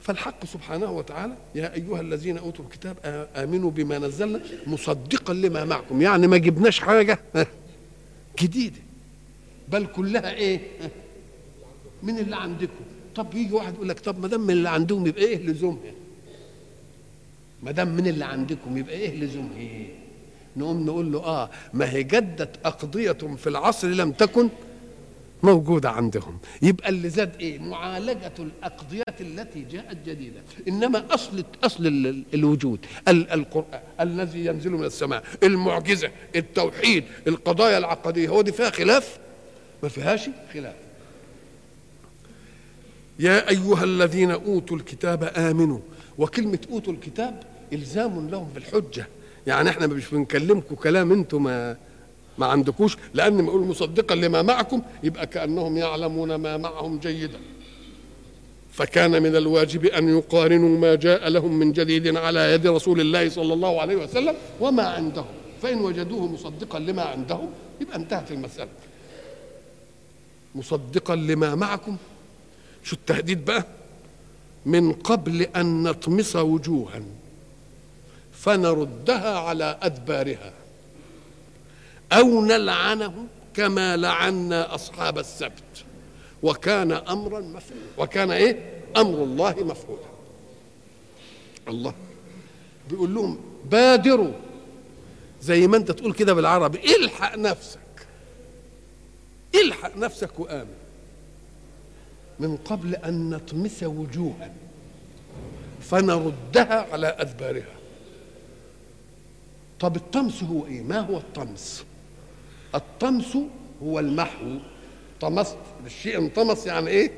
فالحق سبحانه وتعالى يا أيها الذين أوتوا الكتاب آمنوا بما نزلنا مصدقا لما معكم يعني ما جبناش حاجة جديدة بل كلها إيه؟ من اللي عندكم. طب يجي واحد يقول لك طب ما دام من اللي عندهم يبقى إيه لزومها ما دام من اللي عندكم يبقى إيه لزومها إيه؟ نقوم نقول له آه ما هي جدت أقضية في العصر لم تكن موجودة عندهم. يبقى اللي زاد إيه؟ معالجة الأقضيات التي جاءت جديدة. إنما أصل أصل الوجود القرآن الذي ينزل من السماء المعجزة التوحيد القضايا العقدية هو دي فيها خلاف؟ ما فيهاش خلاف. يا أيها الذين أوتوا الكتاب آمنوا. وكلمة أوتوا الكتاب إلزام لهم بالحجة يعني إحنا مش بنكلمكم كلام أنتم ما ما عندكوش لأن ما يقول مصدقا لما معكم يبقى كأنهم يعلمون ما معهم جيدا. فكان من الواجب أن يقارنوا ما جاء لهم من جديد على يد رسول الله صلى الله عليه وسلم وما عندهم. فإن وجدوه مصدقا لما عندهم يبقى انتهت المسألة. مصدقا لما معكم. شو التهديد بقى؟ من قبل أن نطمس وجوها فنردها على أدبارها. أو نلعنه كما لعنا أصحاب السبت. وكان أمرا مفعولا. وكان إيه؟ أمر الله مفعولا. الله. بيقول لهم بادروا. زي ما أنت تقول كده بالعربي. إلحق نفسك. الحق نفسك وآمن. من قبل أن نطمس وجوها فنردها على أدبارها. طب الطمس هو إيه؟ ما هو الطمس؟ الطمس هو المحو. طمست الشيء انطمس يعني إيه؟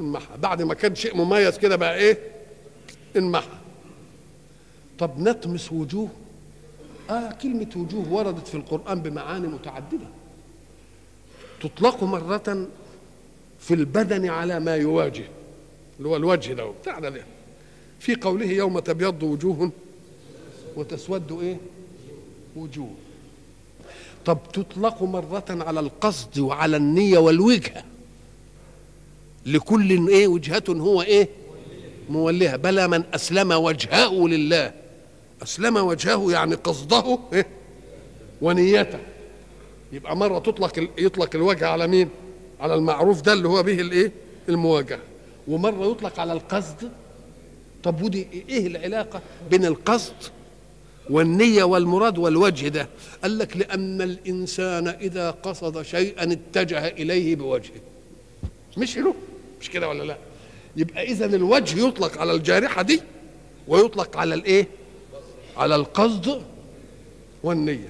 انمحى. بعد ما كان شيء مميز كده بقى إيه؟ انمحى. طب نطمس وجوه؟ آه كلمة وجوه وردت في القرآن بمعاني متعددة. تطلق مرة في البدن على ما يواجه اللي هو الوجه ده. بتاعنا ده في قوله يوم تبيض وجوه وتسود إيه؟ وجوه. طب تطلق مرة على القصد وعلى النية والوجهة لكل إيه؟ وجهة هو إيه؟ مولها بلى من أسلم وجهه لله. أسلم وجهه يعني قصده إيه؟ ونيته. يبقى مرة تطلق يطلق الوجه على مين؟ على المعروف ده اللي هو به الايه؟ المواجهة. ومرة يطلق على القصد. طب ودي إيه العلاقة بين القصد والنية والمراد والوجه ده؟ قال لك لأن الإنسان إذا قصد شيئا اتجه إليه بوجهه. مش له؟ مش كده ولا لا؟ يبقى إذا الوجه يطلق على الجارحة دي ويطلق على الإيه؟ على القصد والنية.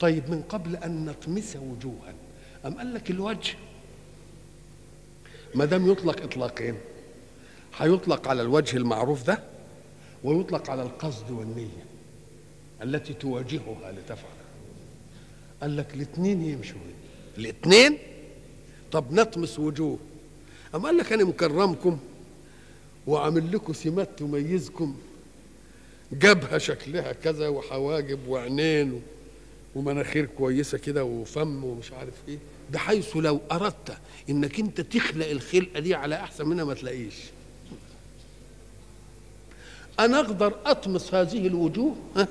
طيب من قبل أن نطمس وجوها أم قال لك الوجه؟ ما دام يطلق إطلاقين هيطلق على الوجه المعروف ده ويطلق على القصد والنية التي تواجهها لتفعل. قال لك الاثنين يمشوا الاثنين؟ طب نطمس وجوه. أما قال لك أنا مكرمكم وعامل لكم سمات تميزكم جبهة شكلها كذا وحواجب وعينين ومناخير كويسة كده وفم ومش عارف إيه بحيث لو أردت إنك أنت تخلق الخلقة دي على أحسن منها ما تلاقيش. أنا أقدر أطمس هذه الوجوه ها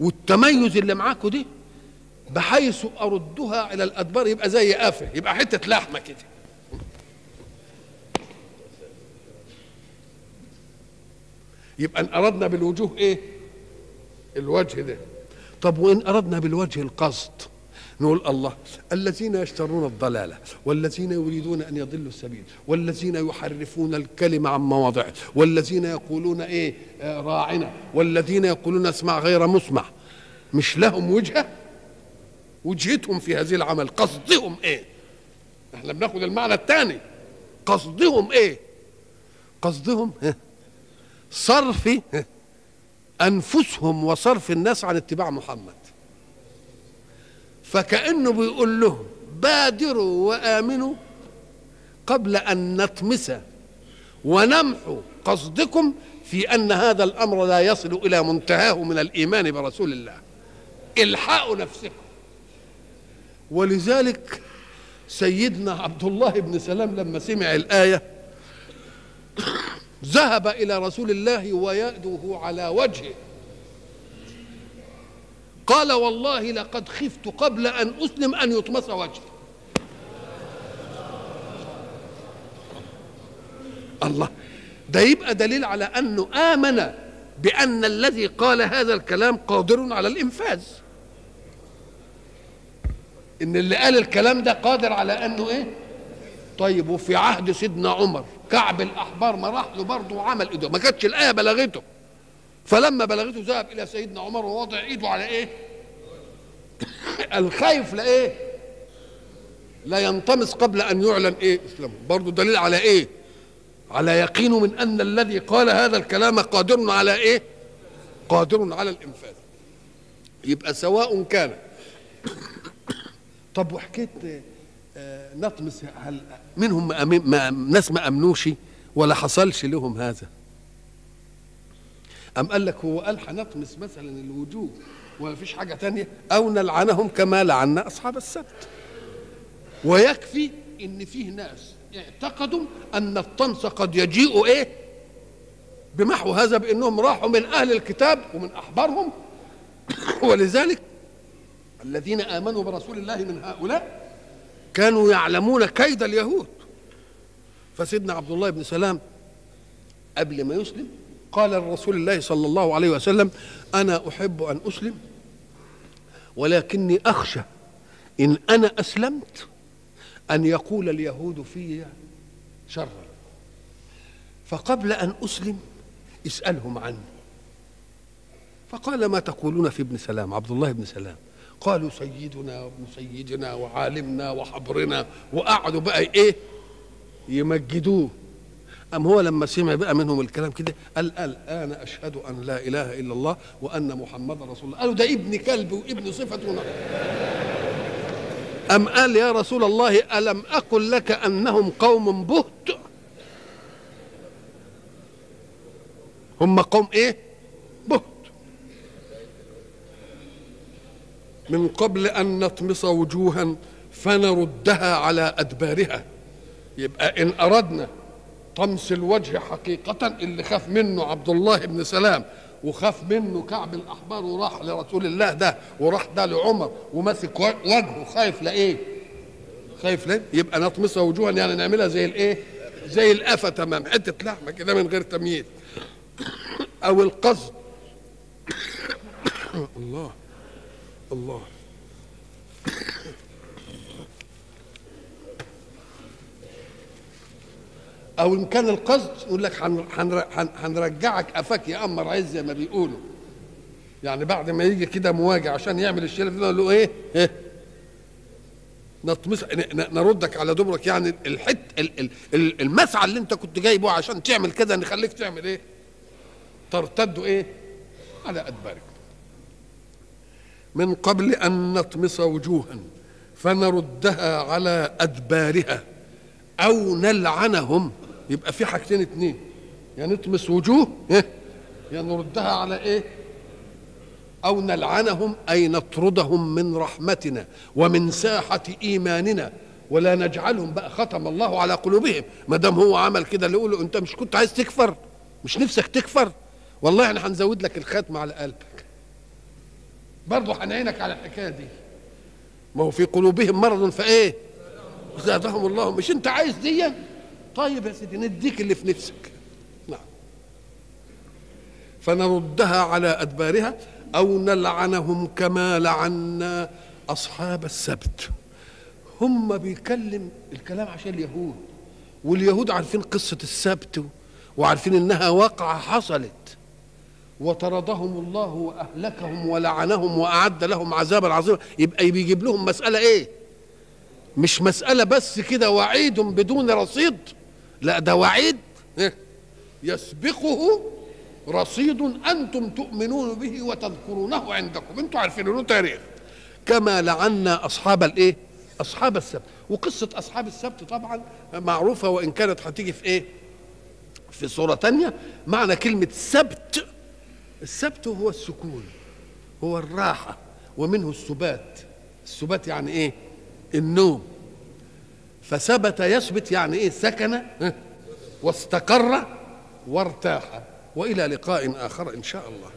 والتميز اللي معاكم دي بحيث أردها إلى الأدبار يبقى زي قافه يبقى حتة لحمة كده. يبقى إن أردنا بالوجوه إيه؟ الوجه ده. طب وإن أردنا بالوجه القصد نقول الله الذين يشترون الضلالة والذين يريدون أن يضلوا السبيل والذين يحرفون الكلمة عن مواضعه والذين يقولون إيه آه راعنا والذين يقولون اسمع غير مسمع مش لهم وجهة؟ وجهتهم في هذه العمل قصدهم إيه؟ إحنا بناخد المعنى الثاني قصدهم إيه؟ قصدهم؟ صرف أنفسهم وصرف الناس عن اتباع محمد. فكأنه بيقول لهم بادروا وآمنوا قبل أن نطمس ونمحو قصدكم في أن هذا الأمر لا يصل إلى منتهاه من الإيمان برسول الله. الحقوا نفسكم. ولذلك سيدنا عبد الله بن سلام لما سمع الآية ذهب إلى رسول الله ويأده على وجهه. قال والله لقد خفت قبل أن أسلم أن يطمس وجهي. الله ده يبقى دليل على أنه آمن بأن الذي قال هذا الكلام قادر على الإنفاذ. إن اللي قال الكلام ده قادر على أنه إيه؟ طيب وفي عهد سيدنا عمر كعب الأحبار ما راح له برضه وعمل إيده ما كانتش الآية بلغته. فلما بلغته ذهب إلى سيدنا عمر ووضع إيده على إيه؟ الخايف لإيه؟ لا ينطمس قبل أن يعلن إيه؟ إسلامه. برضه دليل على إيه؟ على يقينه من أن الذي قال هذا الكلام قادر على إيه؟ قادر على الإنفاذ. يبقى سواء كان طب وحكيت آه نطمس هل منهم ما ما ناس ما أمنوش ولا حصلش لهم هذا. أم قال لك هو قال هنطمس مثلا الوجوه وما فيش حاجة تانية؟ أو نلعنهم كما لعنا أصحاب السبت. ويكفي إن فيه ناس اعتقدوا أن الطمس قد يجيء إيه؟ بمحو هذا بأنهم راحوا من أهل الكتاب ومن أحبارهم. ولذلك الذين آمنوا برسول الله من هؤلاء كانوا يعلمون كيد اليهود. فسيدنا عبد الله بن سلام قبل ما يسلم قال لرسول الله صلى الله عليه وسلم أنا أحب أن أسلم ولكني أخشى إن أنا أسلمت أن يقول اليهود في شرا فقبل أن أسلم اسألهم عني. فقال ما تقولون في ابن سلام عبد الله بن سلام؟ قالوا سيدنا وابن سيدنا وعالمنا وحبرنا وقعدوا بقى إيه؟ يمجدوه. أم هو لما سمع بقى منهم الكلام كده قال الآن أشهد أن لا إله إلا الله وأن محمد رسول الله. قالوا ده ابن كلب وابن صفة. أم قال يا رسول الله ألم أقل لك أنهم قوم بهت؟ هم قوم إيه؟ من قبل أن نطمس وجوها فنردها على أدبارها يبقى إن أردنا طمس الوجه حقيقة اللي خاف منه عبد الله بن سلام وخاف منه كعب الأحبار وراح لرسول الله ده وراح ده لعمر وماسك وجهه خايف لإيه؟ خايف ليه؟ يبقى نطمسها وجوها يعني نعملها زي الإيه؟ زي القفا تمام حتة لحمة كده من غير تمييز أو القصد الله الله أو إن كان القصد يقول لك هنرجعك قفاك يا قمر عز زي ما بيقولوا يعني بعد ما يجي كده مواجع عشان يعمل الشرف ده له إيه؟ إيه؟ نطمس نردك على دبرك يعني الحت المسعى اللي أنت كنت جايبه عشان تعمل كده نخليك تعمل إيه؟ ترتد إيه؟ على أدبارك من قبل أن نطمس وجوها فنردها على أدبارها أو نلعنهم. يبقى في حاجتين اتنين. يا يعني نطمس وجوه يا يعني نردها على إيه؟ أو نلعنهم أي نطردهم من رحمتنا ومن ساحة إيماننا. ولا نجعلهم بقى ختم الله على قلوبهم. ما دام هو عمل كده اللي يقول أنت مش كنت عايز تكفر؟ مش نفسك تكفر؟ والله إحنا هنزود لك الختم على قلبك. برضه هنعينك على الحكاية دي. ما هو في قلوبهم مرض فإيه؟ زادهم الله. مش أنت عايز دي؟ طيب يا سيدي نديك اللي في نفسك. نعم. فنردها على أدبارها أو نلعنهم كما لعنا أصحاب السبت. هم بيكلم الكلام عشان اليهود واليهود عارفين قصة السبت وعارفين إنها واقعة حصلت. وطردهم الله وأهلكهم ولعنهم وأعد لهم عذابا عظيما. يبقى بيجيب لهم مسألة إيه؟ مش مسألة بس كده وعيد بدون رصيد. لا ده وعيد. يسبقه رصيد أنتم تؤمنون به وتذكرونه عندكم. أنتم عارفين له تاريخ. كما لعنا أصحاب الإيه؟ أصحاب السبت. وقصة أصحاب السبت طبعا معروفة وإن كانت هتيجي في إيه؟ في صورة تانية معنى كلمة سبت السبت هو السكون هو الراحة ومنه السبات السبات يعني إيه؟ النوم. فثبت يثبت يعني إيه؟ سكن واستقر وارتاح. وإلى لقاء آخر إن شاء الله.